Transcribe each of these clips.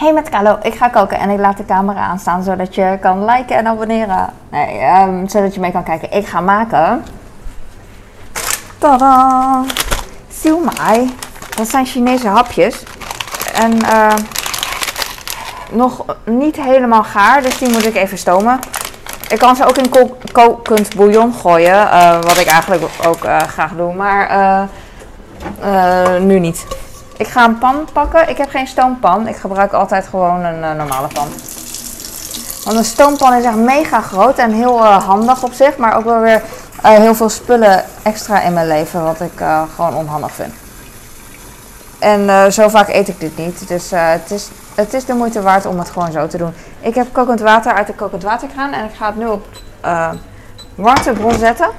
Hey met Carlo, ik ga koken en ik laat de camera aanstaan zodat je kan liken en abonneren. Nee, ehm, zodat je mee kan kijken. Ik ga maken. Tada! Siu mai. Dat zijn Chinese hapjes. En eh, nog niet helemaal gaar, dus die moet ik even stomen. Ik kan ze ook in ko- kokend bouillon gooien, eh, wat ik eigenlijk ook eh, graag doe, maar nu niet. Ik ga een pan pakken. Ik heb geen stoompan. Ik gebruik altijd gewoon een eh, normale pan. Want een stoompan is echt mega groot en heel eh, handig op zich, maar ook wel weer eh, heel veel spullen extra in mijn leven, wat ik gewoon onhandig vind. En zo vaak eet ik dit niet, dus het, is, het is de moeite waard om het gewoon zo te doen. Ik heb kokend water uit de kokend waterkraan en ik ga het nu op warmtebron zetten.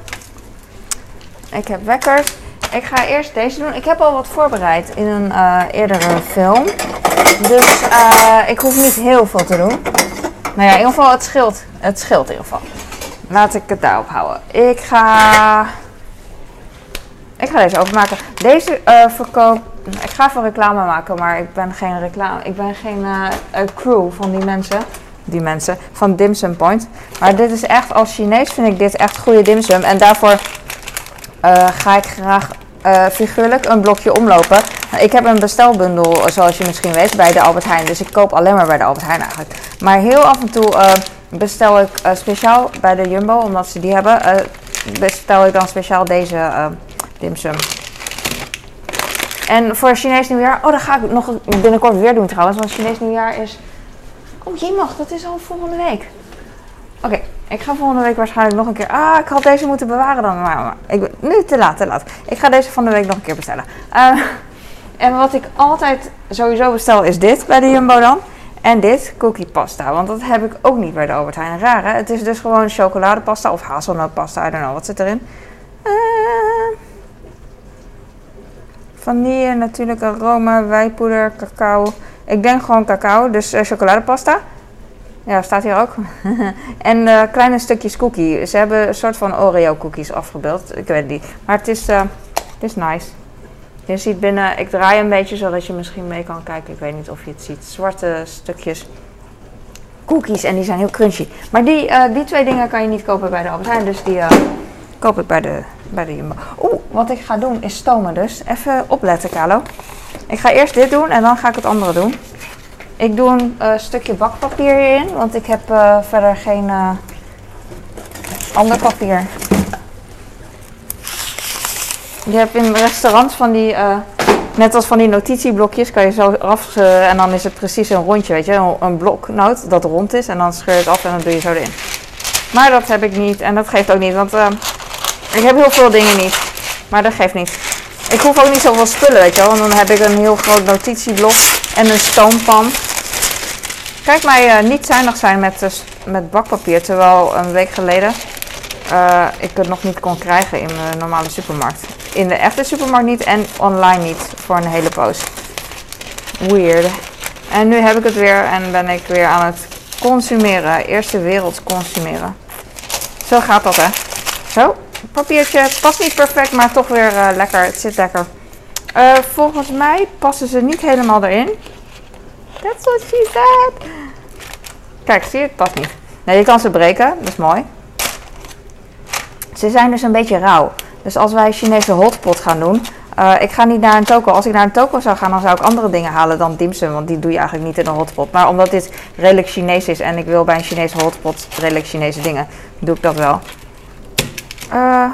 Ik heb wekkers. Ik ga eerst deze doen. Ik heb al wat voorbereid in een eh, eerdere film. Dus eh, ik hoef niet heel veel te doen. Nou ja, in ieder geval, het scheelt. Het scheelt in ieder geval. Laat ik het daarop houden. Ik ga... Ik ga deze openmaken. Deze eh verkoop... Ik ga even reclame maken, maar ik ben geen reclame... Ik ben geen crew van die mensen. Die mensen. Van Dim Sum Point. Maar dit is echt... Als Chinees vind ik dit echt goede dim sum. En daarvoor ga ik graag eh, figuurlijk een blokje omlopen. Ik heb een bestelbundel, zoals je misschien weet, bij de Albert Heijn. Dus ik koop alleen maar bij de Albert Heijn eigenlijk. Maar heel af en toe eh, bestel ik eh, speciaal bij de Jumbo, omdat ze die hebben, bestel ik dan speciaal deze dimsum. En voor Chinees nieuwjaar, oh dat ga ik nog binnenkort weer doen trouwens, want Chinees nieuwjaar is... Oh jemig, dat is al volgende week. Oké, ik ga volgende week waarschijnlijk nog een keer. Ah, ik had deze moeten bewaren dan. Maar, ik, ben- nu te laat, te laat. Ik ga deze van de week nog een keer bestellen. Eh, en wat ik altijd sowieso bestel is dit bij de Jumbo dan. En dit, cookie pasta. Want dat heb ik ook niet bij de Albert Heijn. Raar hè? Het is dus gewoon chocoladepasta of hazelnootpasta. I don't know. Wat zit erin? Eh, vanille, natuurlijk aroma, wijpoeder, cacao. Ik denk gewoon cacao, dus eh, chocoladepasta. Ja, staat hier ook. en eh, kleine stukjes cookie. Ze hebben een soort van Oreo cookies afgebeeld. Ik weet niet. Maar het is, eh, het is nice. Je ziet binnen, ik draai een beetje zodat je misschien mee kan kijken. Ik weet niet of je het ziet. Zwarte stukjes cookies en die zijn heel crunchy. Maar die, eh, die twee dingen kan je niet kopen bij de Albert Heijn. Dus die koop ik bij de, bij de Jumbo. Oeh, wat ik ga doen is stomen dus. Even opletten, Carlo. Ik ga eerst dit doen en dan ga ik het andere doen. Ik doe een eh, stukje bakpapier hierin, want ik heb eh, verder geen eh, ander papier. Je hebt in restaurants van die, net als van die notitieblokjes, kan je zo af en dan is het precies een rondje, weet je, een, een bloknoot dat rond is en dan scheur je het af en dan doe je zo erin. Maar dat heb ik niet en dat geeft ook niet, want ik heb heel veel dingen niet, maar dat geeft niet. Ik hoef ook niet zoveel spullen, weet je wel, want dan heb ik een heel groot notitieblok en een stoompan. Kijk mij eh, niet zuinig zijn met, eh, met bakpapier, terwijl een week geleden eh, ik het nog niet kon krijgen in mijn normale supermarkt. In de echte supermarkt niet en online niet voor een hele poos. Weird. En nu heb ik het weer en ben ik weer aan het consumeren. Eerste wereld consumeren. Zo gaat dat hè. Zo, papiertje past niet perfect, maar toch weer lekker. Het zit lekker. Volgens mij passen ze niet helemaal erin. That's what she said. Kijk, zie je, het past niet. Nee, je kan ze breken, dat is mooi. Ze zijn dus een beetje rauw. Dus als wij Chinese hotpot gaan doen. eh, ik ga niet naar een toko. Als ik naar een toko zou gaan, dan zou ik andere dingen halen dan dimsum. Want die doe je eigenlijk niet in een hotpot. Maar omdat dit redelijk Chinees is en ik wil bij een Chinese hotpot redelijk Chinese dingen, doe ik dat wel. Eh.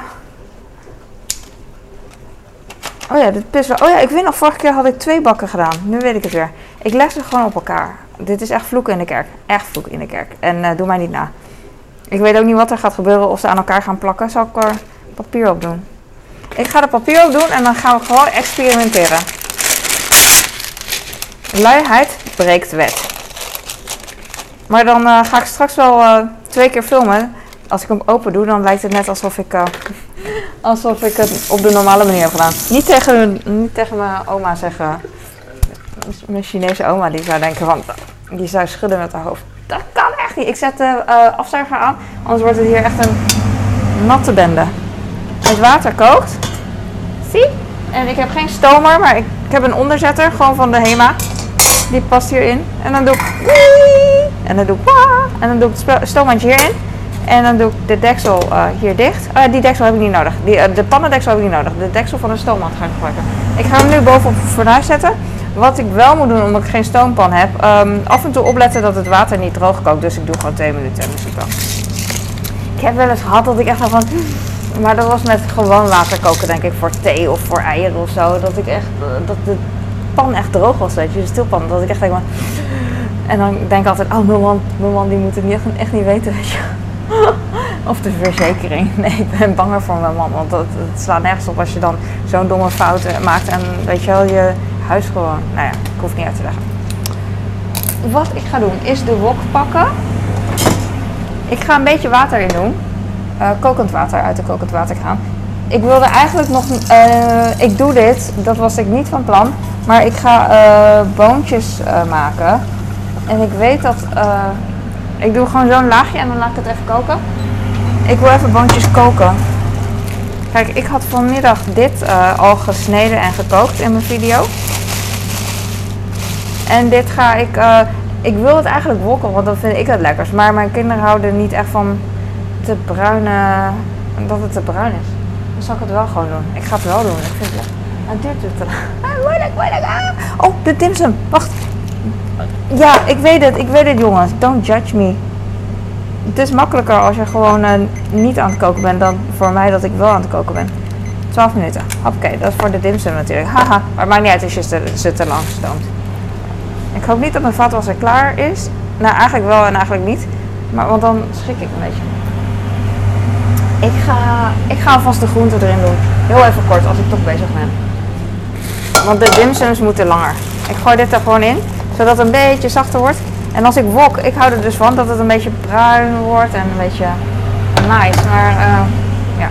Oh ja, dit pizza. Oh ja, ik weet nog, vorige keer had ik twee bakken gedaan. Nu weet ik het weer. Ik leg ze gewoon op elkaar. Dit is echt vloeken in de kerk. Echt vloeken in de kerk. En eh, doe mij niet na. Ik weet ook niet wat er gaat gebeuren of ze aan elkaar gaan plakken. Zal ik er papier op doen? Ik ga er papier op doen en dan gaan we gewoon experimenteren. Luiheid breekt wet. Maar dan eh, ga ik straks wel eh, twee keer filmen. Als ik hem open doe, dan lijkt het net alsof ik, alsof ik het op de normale manier heb gedaan. Niet tegen, niet tegen mijn oma zeggen. Mijn Chinese oma die zou denken van, die zou schudden met haar hoofd. Dat kan echt niet. Ik zet de eh, afzuiger aan, anders wordt het hier echt een natte bende. Het water kookt. Zie? En ik heb geen stomer, maar ik, heb een onderzetter, gewoon van de HEMA. die past hierin. En dan doe ik en dan doe ik en dan doe ik het stoomhandje hierin. En dan doe ik de deksel uh, hier dicht. Uh, die deksel heb ik niet nodig. Die, uh, de pannendeksel heb ik niet nodig. De deksel van de stoommand ga ik gebruiken. Ik ga hem nu bovenop het fornuis zetten. Wat ik wel moet doen, omdat ik geen stoompan heb, um, af en toe opletten dat het water niet droog kookt. Dus ik doe gewoon twee minuten en dan wel. Ik heb wel eens gehad dat ik echt van... Maar dat was met gewoon water koken, denk ik, voor thee of voor eieren of zo. Dat ik echt, dat de pan echt droog was, weet je, de stilpan. Dat ik echt denk van... En dan denk ik altijd, oh mijn man, mijn man die moet het niet, echt, niet weten, weet je. of de verzekering. Nee, ik ben banger voor mijn man. Want het slaat nergens op als je dan zo'n domme fout maakt. En weet je wel, je huis gewoon... Nou ja, ik hoef niet uit te leggen. Wat ik ga doen, is de wok pakken. Ik ga een beetje water in doen. Uh, kokend water uit de kokend water gaan. Ik wilde eigenlijk nog... Uh, ik doe dit, dat was ik niet van plan. Maar ik ga uh, boontjes maken. En ik weet dat... ik doe gewoon zo'n laagje en dan laat ik het even koken. Ik wil even boontjes koken. Kijk, ik had vanmiddag dit al gesneden en gekookt in mijn video. En dit ga ik... Uh, ik wil het eigenlijk wokken, want dan vind ik het lekkers. Maar mijn kinderen houden niet echt van te bruine... Dat het te bruin is. Dan zal ik het wel gewoon doen. Ik ga het wel doen. Ik vind het... Het duurt het te lang. Ah, moeilijk. Ah. Oh, de dimsum. Wacht. Ja, ik weet het. Ik weet het, jongens. Don't judge me het is makkelijker als je gewoon uh, niet aan het koken bent dan voor mij dat ik wel aan het koken ben. 12 minuten. Oké, dat is voor de dimsum natuurlijk. Haha, maar het maakt niet uit als je ze te lang stoomt. Ik hoop niet dat mijn vaatwasser klaar is. Nou, eigenlijk wel en eigenlijk niet. Maar, want dan schrik ik een beetje. Ik ga, ik ga alvast de groenten erin doen. Heel even kort als ik toch bezig ben. Want de dimsums moeten langer. Ik gooi dit er gewoon in, zodat het een beetje zachter wordt. En als ik wok, ik hou er dus van dat het een beetje bruin wordt en een beetje nice. Maar uh, ja,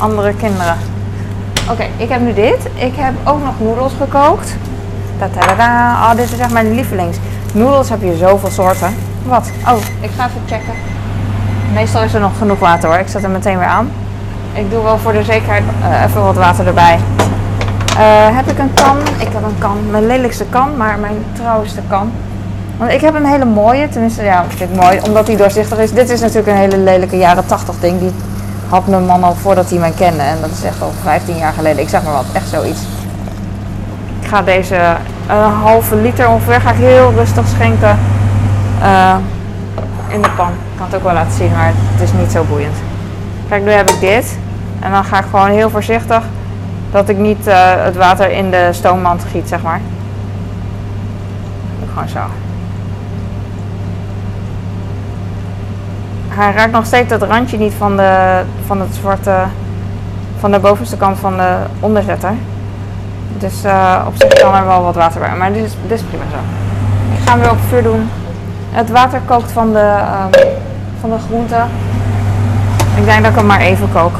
andere kinderen. Oké, ik heb nu dit. Ik heb ook nog noedels gekookt. Oh, dit is echt mijn lievelings. Noedels heb je zoveel soorten. Wat? Oh, ik ga even checken. Meestal is er nog genoeg water hoor. Ik zet hem meteen weer aan. Ik doe wel voor de zekerheid uh, even wat water erbij. Uh, heb ik een kan? Ik heb een kan. Mijn lelijkste kan, maar mijn trouwste kan. Want ik heb een hele mooie, tenminste ja, ik vind mooi, omdat hij doorzichtig is. Dit is natuurlijk een hele lelijke jaren 80 ding. Die had mijn man al voordat hij mij kende. En dat is echt al 15 jaar geleden. Ik zeg maar wat, echt zoiets. Ga deze een halve liter ongeveer ga ik heel rustig schenken uh, in de pan. Ik kan het ook wel laten zien, maar het is niet zo boeiend. Kijk, nu heb ik dit. En dan ga ik gewoon heel voorzichtig dat ik niet uh, het water in de stoommand giet, zeg maar. Gewoon zo. hij raakt nog steeds het randje niet van, de, van het zwarte, van de bovenste kant van de onderzetter. Dus uh, op zich kan er wel wat water bij, maar dit is, prima zo. Ik ga hem weer op vuur doen. Het water kookt van de, um, van de groente. Ik denk dat ik hem maar even kook.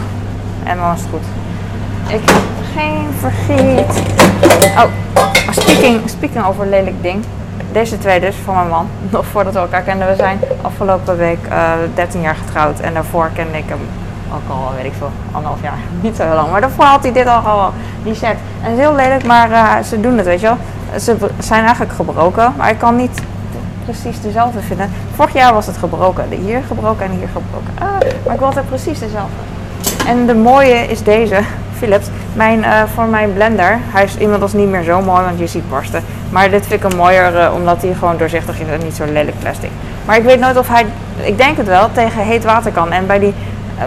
En dan is het goed. Ik heb geen vergiet. Oh, speaking, speaking over lelijk ding. Deze twee dus, van mijn man. Nog voordat we elkaar kenden. We zijn afgelopen week uh, eh, 13 jaar getrouwd. En daarvoor kende ik hem ook al, weet ik veel, anderhalf jaar. Niet zo heel lang. Maar daarvoor had hij dit al gewoon, die set. En het is heel lelijk, maar uh, ze doen het, weet je wel. Ze zijn eigenlijk gebroken. Maar ik kan niet precies dezelfde vinden. Vorig jaar was het gebroken. Hier gebroken en hier gebroken. Ah, maar ik wil altijd precies dezelfde. En de mooie is deze. Philips. Mijn, uh, voor mijn blender. Hij is inmiddels niet meer zo mooi, want je ziet barsten. Maar dit vind ik een mooier, uh, omdat hij gewoon doorzichtig is en niet zo lelijk plastic. Maar ik weet nooit of hij, ik denk het wel, tegen heet water kan. En bij die,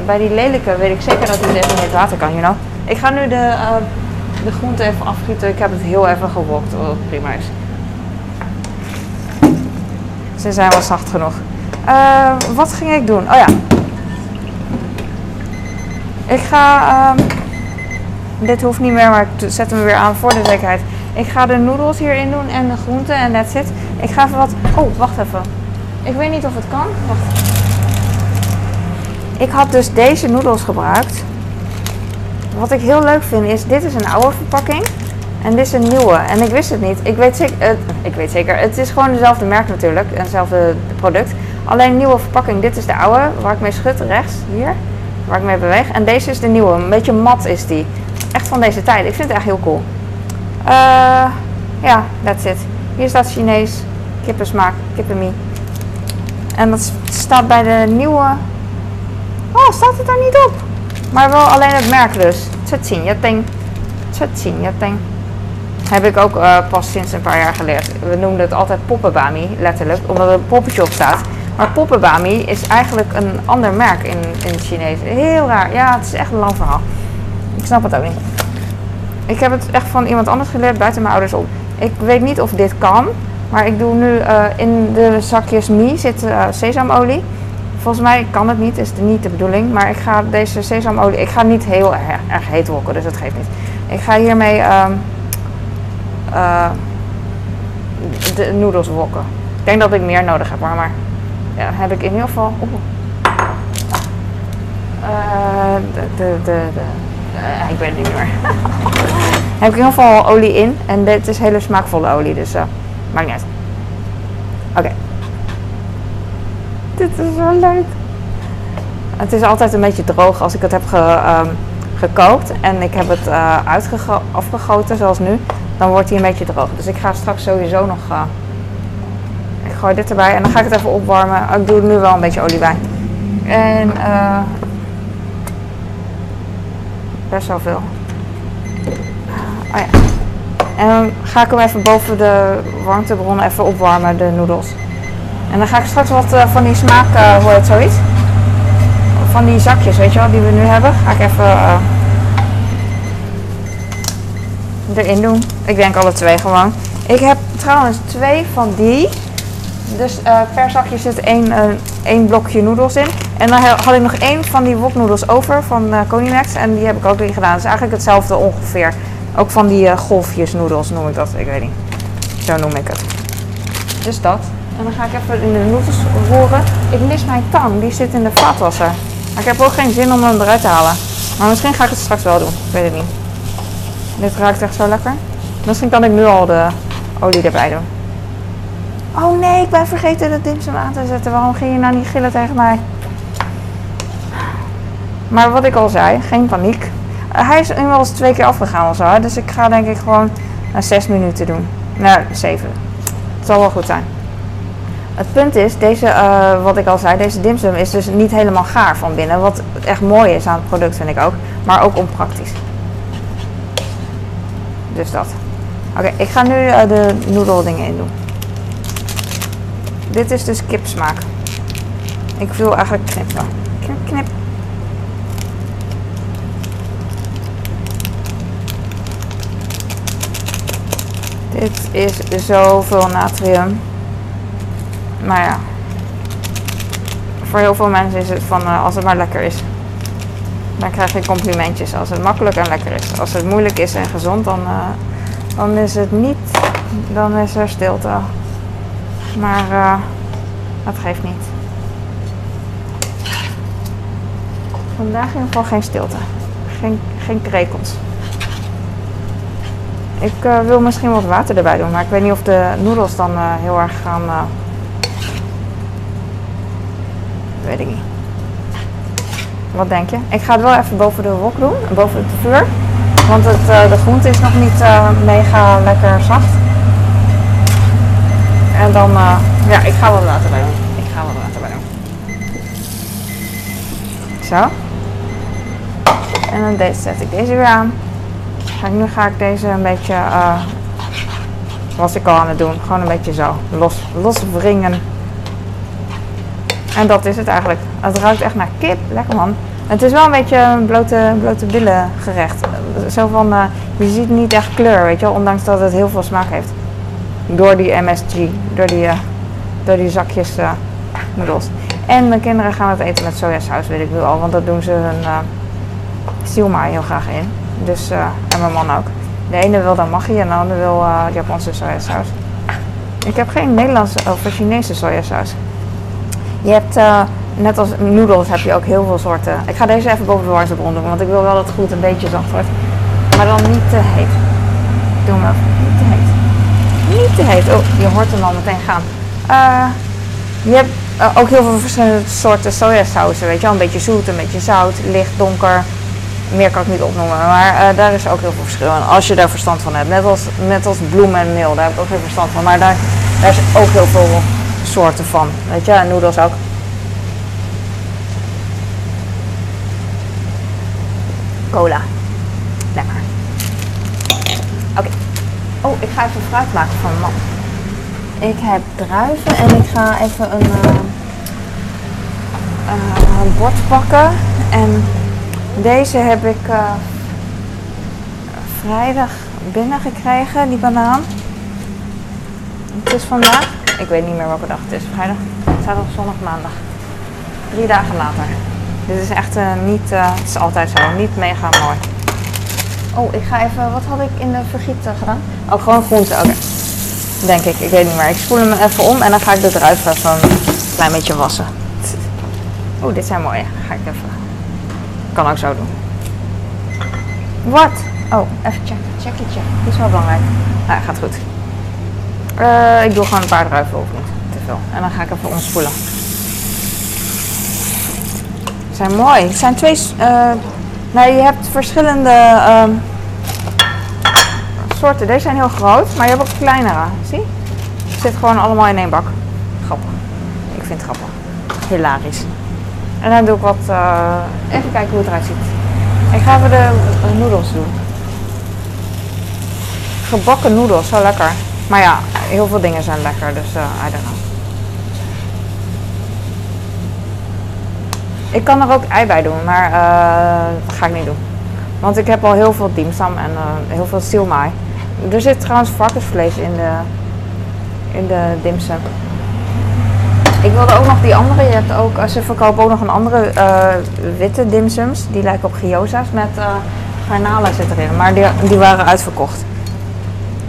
bij die lelijke weet ik zeker dat hij tegen heet water kan, you know. Ik ga nu de, de groente even afgieten. Ik heb het heel even gewokt, wat prima is. Ze zijn wel zacht genoeg. wat ging ik doen? Oh ja. Ik ga... Ehm, dit hoeft niet meer, maar ik zet hem weer aan voor de zekerheid. Ik ga de noedels hierin doen en de groenten en that's it. Ik ga even wat... Oh, wacht even. Ik weet niet of het kan. Wacht. Ik had dus deze noedels gebruikt. Wat ik heel leuk vind is, dit is een oude verpakking. En dit is een nieuwe. En ik wist het niet. Ik weet zeker, uh, ik weet zeker het is gewoon dezelfde merk natuurlijk. Hetzelfde product. Alleen een nieuwe verpakking. Dit is de oude, waar ik mee schud, rechts, hier. Waar ik mee beweeg. En deze is de nieuwe. Een beetje mat is die echt van deze tijd. Ik vind het echt heel cool. Uh, ja, that's it. Hier staat Chinees, kippensmaak, kippenmie. En dat staat bij de nieuwe... Oh, staat het daar niet op? Maar wel alleen het merk dus. Tsetsinyating. Tsetsinyating. Heb ik ook uh, pas sinds een paar jaar geleerd. We noemden het altijd poppenbami, letterlijk, omdat er een poppetje op staat. Maar poppenbami is eigenlijk een ander merk in, in het Chinees. Heel raar. Ja, het is echt een lang verhaal. Ik snap het ook niet. Ik heb het echt van iemand anders geleerd, buiten mijn ouders om. Ik weet niet of dit kan, maar ik doe nu uh, in de zakjes mie zit uh, sesamolie. Volgens mij kan het niet, is niet de bedoeling. Maar ik ga deze sesamolie, ik ga niet heel erg, heet wokken, dus dat geeft niet. Ik ga hiermee uh, de noedels wokken. Ik denk dat ik meer nodig heb, maar, maar ja, heb ik in ieder geval. Oh. de, de, de, de ik weet het niet meer. heb ik in ieder geval olie in. En dit is hele smaakvolle olie, dus uh, maakt niet uit. Oké. Dit is zo leuk. Het is altijd een beetje droog als ik het heb ge, um, gekookt en ik heb het uh, afgegoten zoals nu. Dan wordt hij een beetje droog. Dus ik ga straks sowieso nog... Uh, ik gooi dit erbij en dan ga ik het even opwarmen. Ik doe er nu wel een beetje olie bij. En uh, best wel veel. Oh ja. En dan ga ik hem even boven de warmtebron even opwarmen, de noedels. En dan ga ik straks wat uh, van die smaak, uh, hoe heet zoiets? Van die zakjes, weet je wel, die we nu hebben. Ga ik even uh, erin doen. Ik denk alle twee gewoon. Ik heb trouwens twee van die. Dus per zakje zit één, één blokje noedels in. En dan had ik nog één van die woknoedels over van uh, Conimax. En die heb ik ook erin gedaan. Is eigenlijk hetzelfde ongeveer. Ook van die golfjes noedels noem ik dat. Ik weet niet. Zo noem ik het. Dus dat. En dan ga ik even in de noedels roeren. Ik mis mijn tang. Die zit in de vaatwasser. Maar ik heb ook geen zin om hem eruit te halen. Maar misschien ga ik het straks wel doen. Ik weet het niet. Dit ruikt echt zo lekker. Misschien kan ik nu al de olie erbij doen. Oh nee, ik ben vergeten de dimsum aan te zetten. Waarom ging je nou niet gillen tegen mij? Maar wat ik al zei, geen paniek. Uh, hij is inmiddels twee keer afgegaan of zo. Dus ik ga denk ik gewoon uh, zes minuten doen. Nou, zeven. Het zal wel goed zijn. Het punt is, deze, uh, wat ik al zei, deze dimsum is dus niet helemaal gaar van binnen. Wat echt mooi is aan het product vind ik ook. Maar ook onpraktisch. Dus dat. Oké, ik ga nu de noedeldingen in doen. Dit is dus kipsmaak. Ik wil eigenlijk knippen. Knip, knip. Dit is zoveel natrium. Maar ja. Voor heel veel mensen is het van uh, als het maar lekker is. Dan krijg je complimentjes. Als het makkelijk en lekker is. Als het moeilijk is en gezond, dan, uh, dan is het niet. Dan is er stilte. Maar uh, dat geeft niet. Vandaag in ieder geval geen stilte. Geen, geen krekels. Ik wil misschien wat water erbij doen, maar ik weet niet of de noedels dan heel erg gaan. Uh... Wat denk je? Ik ga het wel even boven de wok doen, boven het vuur. Want het, de groente is nog niet mega lekker zacht. En dan, ja, ik ga wat water bij doen. Ik ga wat water bij doen. Zo. En dan deze, zet ik deze weer aan. En nu ga ik deze een beetje, was ik al aan het doen, gewoon een beetje zo los, los. En dat is het eigenlijk. Het ruikt echt naar kip, lekker man. Het is wel een beetje een blote, blote billen gerecht. Zo van, uh, je ziet niet echt kleur, weet je wel, ondanks dat het heel veel smaak heeft. Door die MSG, door die, uh, door die zakjes uh, noedels. En mijn kinderen gaan het eten met sojasaus, weet ik nu al, want dat doen ze hun uh, heel graag in. Dus, en mijn man ook. De ene wil dan maggi en de andere wil Japanse sojasaus. Ik heb geen Nederlandse of Chinese sojasaus. Je hebt, uh, net als noedels, heb je ook heel veel soorten. Ik ga deze even boven de warmtebron doen, want ik wil wel dat het goed een beetje zacht wordt. Maar dan niet te heet. Doe maar niet te heet. Niet te heet. Oh, je hoort hem al meteen gaan. je hebt ook heel veel verschillende soorten sojasausen, weet je wel. Een beetje zoet, een beetje zout, licht, donker meer kan ik niet opnoemen. Maar eh, daar is ook heel veel verschil in. Als je daar verstand van hebt. Net als, net als bloemen en meel. Daar heb ik ook geen verstand van. Maar daar, daar is ook heel veel soorten van. Weet je, en noedels ook. Cola. Lekker. Oké. Oh, ik ga even fruit maken van man. Ik heb druiven en ik ga even een, uh, een bord pakken. En deze heb ik uh, vrijdag binnengekregen, die banaan. Het is vandaag, ik weet niet meer welke dag het is, vrijdag, zaterdag, zondag, maandag. Drie dagen later. Dit is echt uh, niet, uh, het is altijd zo, niet mega mooi. Oh, ik ga even, wat had ik in de vergiet gedaan? Oh, gewoon groente, oké. Okay. Denk ik, ik weet niet meer. Ik spoel hem even om en dan ga ik de druiven even een klein beetje wassen. Oh, dit zijn mooie. Ga ik even kan ook zo doen. Wat? Oh, even checken. Checketje. Dit is wel belangrijk. Nou, gaat goed. Uh, ik doe gewoon een paar druiven of niet. Te veel. En dan ga ik even omspoelen. Ze zijn mooi. Het zijn twee... Uh, nou, je hebt verschillende uh, soorten. Deze zijn heel groot, maar je hebt ook kleinere. Zie? Het zit gewoon allemaal in één bak. Grappig. Ik vind het grappig. Hilarisch. En dan doe ik wat, uh, even kijken hoe het eruit ziet. Ik ga even de noedels doen. Gebakken noedels, zo lekker. Maar ja, heel veel dingen zijn lekker, dus uh, I don't. Ik kan er ook ei bij doen, maar uh, dat ga ik niet doen. Want ik heb al heel veel dimsum en uh, heel veel siomai. Er zit trouwens varkensvlees in de, in de dimsum. Ik wilde ook nog die andere. Je hebt ook, ze verkopen ook nog een andere witte dimsums. Die lijken op gyoza's met garnalen zit erin. Maar die, die waren uitverkocht.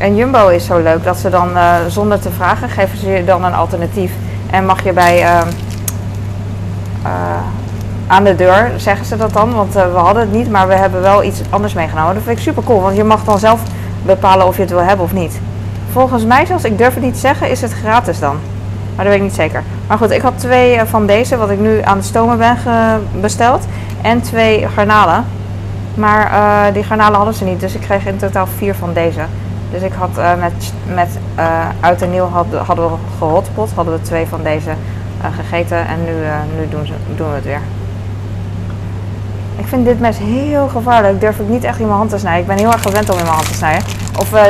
En Jumbo is zo leuk dat ze dan uh, zonder te vragen geven ze je dan een alternatief. En mag je bij aan de deur zeggen ze dat dan, want we hadden het niet, maar we hebben wel iets anders meegenomen. Dat vind ik super cool, want je mag dan zelf bepalen of je het wil hebben of niet. Volgens mij, zoals ik durf het niet zeggen, is het gratis dan. Maar dat weet ik niet zeker. Maar goed, ik had twee eh, van deze, wat ik nu aan de stomen ben besteld. En twee garnalen. Maar die garnalen hadden ze niet, dus ik kreeg in totaal vier van deze. Dus ik had uh, met, met uh, Oud en Nieuw had, hadden we gehotpot, hadden we twee van deze gegeten. En nu, nu doen, ze, doen we het weer. Ik vind dit mes heel gevaarlijk. Durf ik niet echt in mijn hand te snijden. Ik ben heel erg gewend om in mijn hand te snijden. Of uh,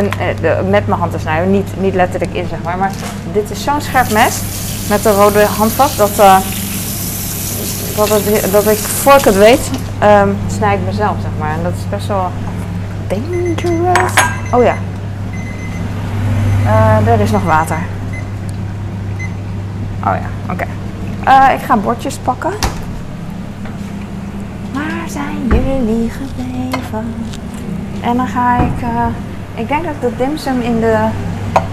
met mijn hand te snijden. Niet, niet letterlijk in, zeg maar. Maar dit is zo'n scherp mes. Met de rode handvat. Dat, dat, dat ik, voor ik het weet, um, snij ik mezelf, zeg maar. En dat is best wel dangerous. Oh ja. Uh, er is nog water. Oh ja, oké. Okay. ik ga bordjes pakken. Waar zijn jullie gebleven? En dan ga ik... Ik denk dat de dimsum in de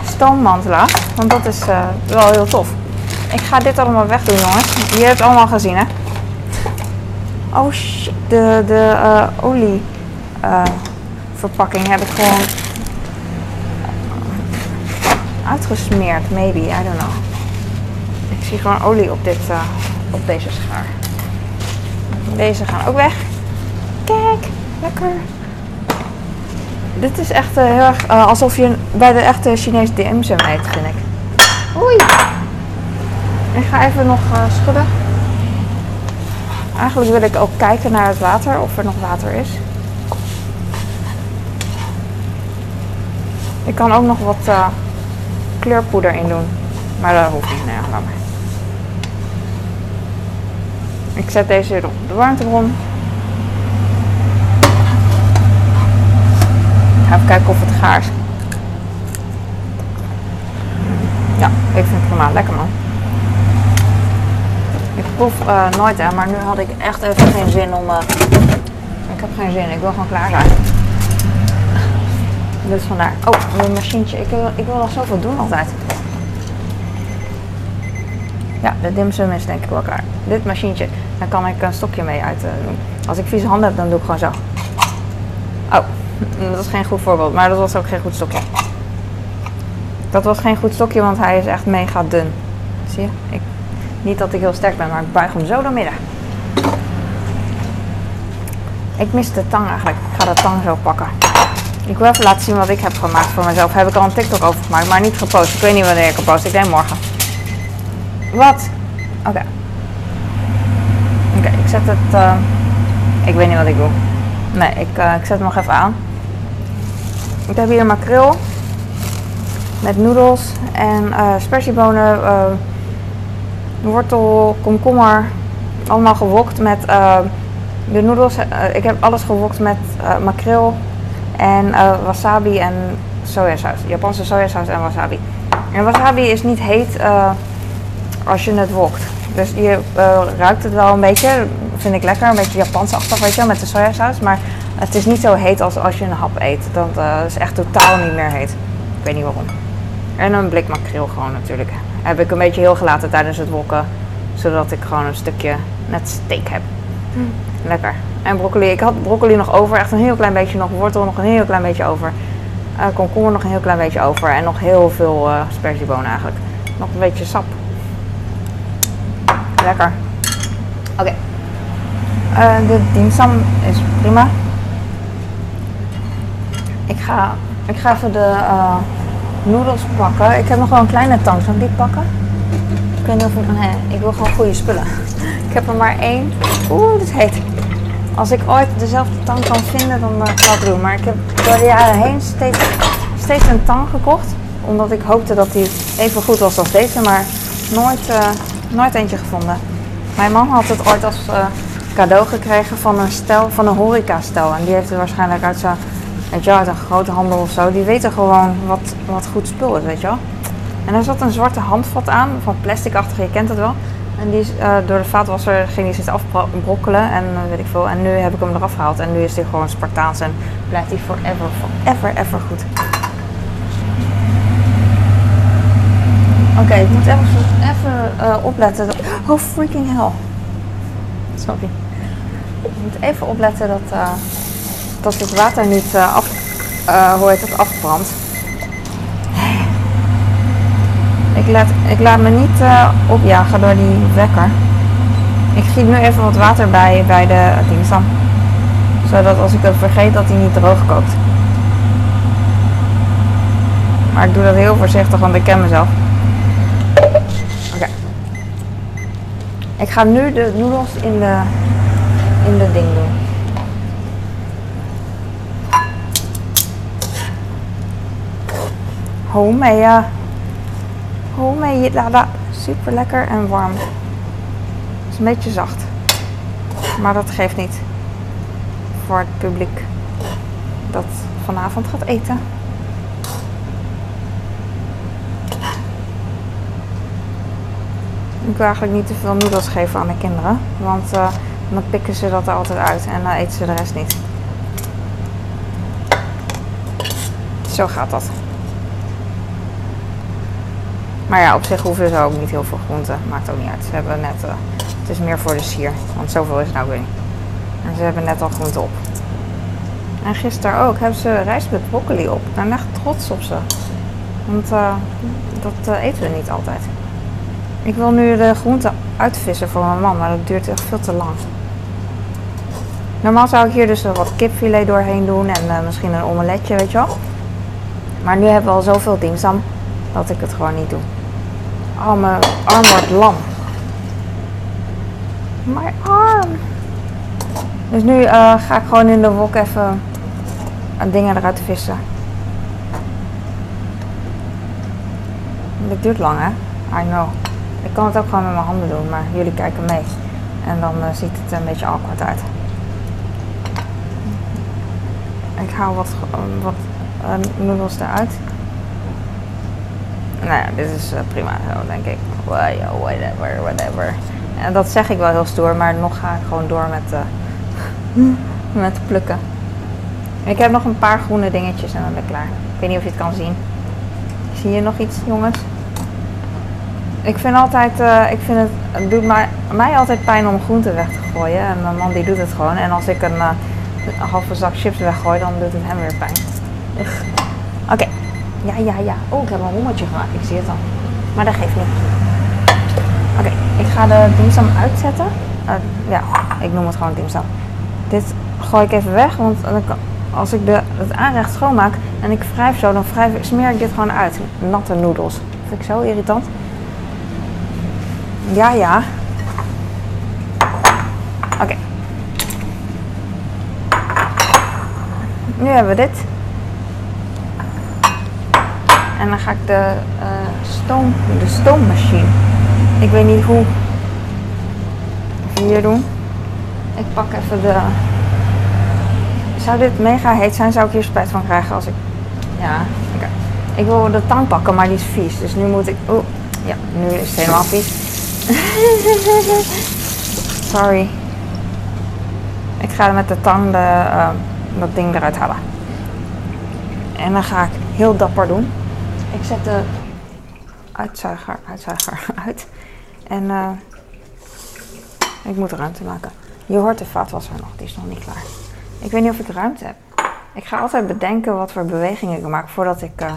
stoommand lag. Want dat is wel heel tof. Ik ga dit allemaal wegdoen, jongens. Je hebt het allemaal gezien, hè? Oh shit. De, de uh, olie uh, verpakking heb ik gewoon uitgesmeerd. Maybe, I don't know. Ik zie gewoon olie op, dit, op deze schaar. Deze gaan ook weg. Kijk, lekker. Dit is echt uh, heel erg uh, alsof je bij de echte Chinese dimsum eet, vind ik. Oei. Ik ga even nog schudden. Eigenlijk wil ik ook kijken naar het water, of er nog water is. Ik kan ook nog wat kleurpoeder in doen. Maar dat hoeft niet. Maar. Ik zet deze weer op de warmtebron. even kijken of het gaar is. Ja, ik vind het prima. Lekker man. Ik proef uh, nooit hè, maar nu had ik echt even geen zin om... Uh, ik heb geen zin, ik wil gewoon klaar zijn. Dus vandaar. Oh, mijn machientje. Ik wil, ik wil nog zoveel doen altijd. Ja, de dimsum is denk ik wel klaar. Dit machientje, daar kan ik een stokje mee uit uh, doen. Als ik vieze handen heb, dan doe ik gewoon zo. Oh, dat is geen goed voorbeeld, maar dat was ook geen goed stokje. Dat was geen goed stokje, want hij is echt mega dun. Zie je? Ik, niet dat ik heel sterk ben, maar ik buig hem zo door midden. Ik mis de tang eigenlijk. Ik ga de tang zo pakken. Ik wil even laten zien wat ik heb gemaakt voor mezelf. Heb ik al een TikTok over gemaakt, maar niet gepost. Ik weet niet wanneer ik het post. Ik denk morgen. Wat? Oké. Oké, ik zet het... Uh, ik weet niet wat ik doe. Nee, ik, uh, ik zet hem nog even aan. Ik heb hier makreel. Met noedels en uh, wortel, komkommer. Allemaal gewokt met de noedels. ik heb alles gewokt met makreel en wasabi en sojasaus. Japanse sojasaus en wasabi. En wasabi is niet heet als je het wokt. Dus je ruikt het wel een beetje. Vind ik lekker. Een beetje Japansachtig, weet je met de sojasaus. Maar het is niet zo heet als als je een hap eet. Dat is echt totaal niet meer heet. Ik weet niet waarom. En een blik makreel gewoon natuurlijk. Heb ik een beetje heel gelaten tijdens het wokken. Zodat ik gewoon een stukje net steak heb. Mm. Lekker. En broccoli. Ik had broccoli nog over. Echt een heel klein beetje nog. Wortel nog een heel klein beetje over. Uh, komkommer nog een heel klein beetje over. En nog heel veel uh, sperziebonen eigenlijk. Nog een beetje sap. Lekker. Oké. Okay. Uh, de dimsum is prima. Ik ga, ik ga even de uh, noedels pakken. Ik heb nog wel een kleine tang. Zal ik die pakken? Ik weet niet of ik... Nee, ik wil gewoon goede spullen. ik heb er maar één. Oeh, dit heet. Als ik ooit dezelfde tang kan vinden, dan uh, ga ik doen. Maar ik heb door de jaren heen steeds, steeds een tang gekocht. Omdat ik hoopte dat die even goed was als deze. Maar nooit, uh, nooit eentje gevonden. Mijn man had het ooit als cadeau gekregen van een stel, van een horeca-stel. En die heeft het waarschijnlijk uit zijn uit een grote handel of zo, die weten gewoon wat, wat goed spul is, weet je wel. En er zat een zwarte handvat aan, van plasticachtig, je kent het wel. En die uh, door de vaatwasser ging die zitten afbrokkelen en uh, weet ik veel. En nu heb ik hem eraf gehaald en nu is hij gewoon Spartaans en blijft hij forever, forever, ever goed. Oké, ik moet even, even uh, opletten. Oh, freaking hell. Sorry. Ik moet even opletten dat dat het water niet af, hoe heet het, afbrandt. Ik laat, ik laat me niet uh, opjagen door die wekker. Ik giet nu even wat water bij bij de dimsum. Zodat als ik het vergeet dat hij niet droog kookt. Maar ik doe dat heel voorzichtig, want ik ken mezelf. Oké. Ik ga nu de noedels in de, in de ding doen. homemade, homemade. Super lekker en warm. Het is een beetje zacht. Maar dat geeft niet. Voor het publiek dat vanavond gaat eten. Ik wil eigenlijk niet te veel noedels geven aan de kinderen. Want uh, dan pikken ze dat er altijd uit en dan eten ze de rest niet. Zo gaat dat. Maar ja, op zich hoeven ze ook niet heel veel groenten. Maakt ook niet uit. Ze hebben net, uh, het is meer voor de sier. Want zoveel is nou weer niet. En ze hebben net al groenten op. En gisteren ook hebben ze rijst met broccoli op. Ik ben echt trots op ze. Want uh, dat uh, eten we niet altijd. Ik wil nu de groenten uitvissen voor mijn man, maar dat duurt echt veel te lang. Normaal zou ik hier dus wat kipfilet doorheen doen en misschien een omeletje, weet je wel. Maar nu hebben we al zoveel dimsum dat ik het gewoon niet doe. Mijn arm wordt lam. Mijn arm. Dus nu uh, ga ik gewoon in de wok even dingen eruit vissen. Dit duurt lang, hè? I know. Ik kan het ook gewoon met mijn handen doen, maar jullie kijken mee. En dan uh, ziet het een beetje awkward uit. Ik haal wat, wat uh, eruit nou ja, dit is uh, prima denk ik. Whatever, whatever. En dat zeg ik wel heel stoer, maar nog ga ik gewoon door met, uh, met plukken. Ik heb nog een paar groene dingetjes en dan ben ik klaar. Ik weet niet of je het kan zien. Zie je nog iets, jongens? Ik vind altijd, uh, ik vind het, het doet mij, mij altijd pijn om groenten weg te gooien. En mijn man die doet het gewoon. En als ik een, een halve zak chips weggooi, dan doet het hem weer pijn. Oké. Ja, ja, ja. Oh, ik heb een rommeltje gemaakt. Ik zie het al. Maar dat geeft niet. Oké, ik ga de dimsum uitzetten. Uh, ja, ik noem het gewoon dimsum. Dit gooi ik even weg. Want als ik de, het aanrecht schoonmaak en ik wrijf zo, dan wrijf, smeer ik dit gewoon uit. Natte noedels. Vind ik zo irritant. Ja, ja. Oké. Nu hebben we dit. En dan ga ik de, eh, stoom, de stoommachine. Ik weet niet hoe. Even hier doen. Ik pak even de. Zou dit mega heet zijn, zou ik hier spijt van krijgen als ik. Ja, oké. Ik wil de tang pakken, maar die is vies. Dus nu moet ik. Oeh, ja, nu is het helemaal vies. Sorry. Ik ga met de tang de, eh, dat ding eruit halen. En dan ga ik heel dapper doen. Ik zet de uitzuiger, uitzuiger uit. En eh, ik moet ruimte maken. Je hoort de vaatwasser nog, die is nog niet klaar. Ik weet niet of ik ruimte heb. Ik ga altijd bedenken wat voor bewegingen ik maak voordat ik eh,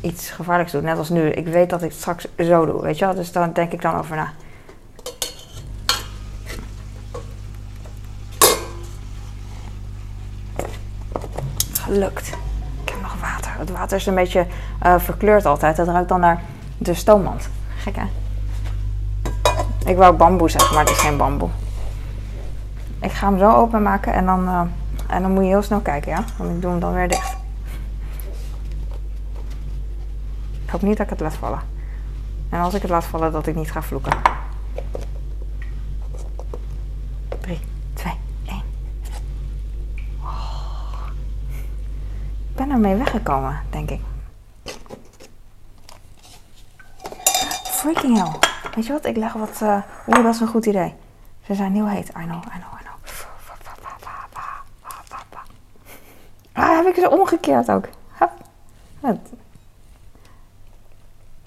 iets gevaarlijks doe. Net als nu. Ik weet dat ik het straks zo doe, weet je wel. Dus daar denk ik dan over na. Gelukt. Het water is een beetje eh, verkleurd altijd. Dat ruikt dan naar de stoommand. Gek hè? Ik wou bamboe zeggen, maar het is geen bamboe. Ik ga hem zo openmaken en dan, eh, en dan moet je heel snel kijken, ja? Want ik doe hem dan weer dicht. Ik hoop niet dat ik het laat vallen. En als ik het laat vallen, dat ik niet ga vloeken. 3, 2, 1. Ik ben ermee weggekomen, denk ik. Freaking hell. Weet je wat? Ik leg wat... eh Oeh, dat is een goed idee. Ze zijn heel heet. I know, I know, I know. Ah, heb ik ze omgekeerd ook.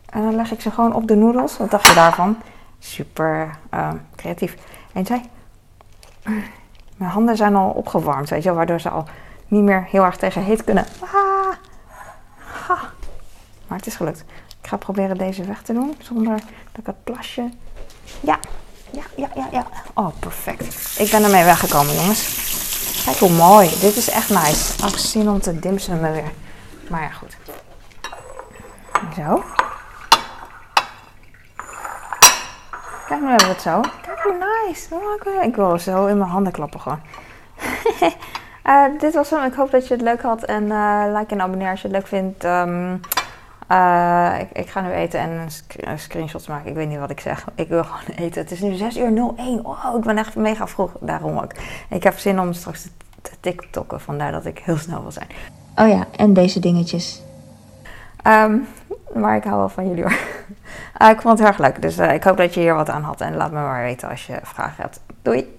En dan leg ik ze gewoon op de noedels. Wat dacht je daarvan? Super eh, creatief. 1, 2. Mijn handen zijn al opgewarmd, weet je waardoor ze al niet meer heel erg tegen heet kunnen. Ah. Maar het is gelukt. Ik ga proberen deze weg te doen zonder dat ik het plasje. Ja, ja, ja, ja, ja. Oh, perfect. Ik ben ermee weggekomen, jongens. Kijk hoe mooi. Dit is echt nice. Zin om te dimsummen weer. Maar ja, goed. Zo. Kijk, nu we het zo. Kijk hoe nice. Oh, ik wil zo in mijn handen klappen gewoon. Eh, dit was hem. Ik hoop dat je het leuk had. En eh, like en abonneer als je het leuk vindt. Ehm, eh, ik, ik ga nu eten en sc- screenshots maken. Ik weet niet wat ik zeg. Ik wil gewoon eten. Het is nu 6 uur 01. Wow, ik ben echt mega vroeg. Daarom ook. Ik heb zin om straks te, te tiktokken. Vandaar dat ik heel snel wil zijn. Oh ja, en deze dingetjes. Ehm, maar ik hou wel van jullie hoor. Ik vond het heel erg leuk. Dus ik hoop dat je hier wat aan had. En laat me maar weten als je vragen hebt. Doei!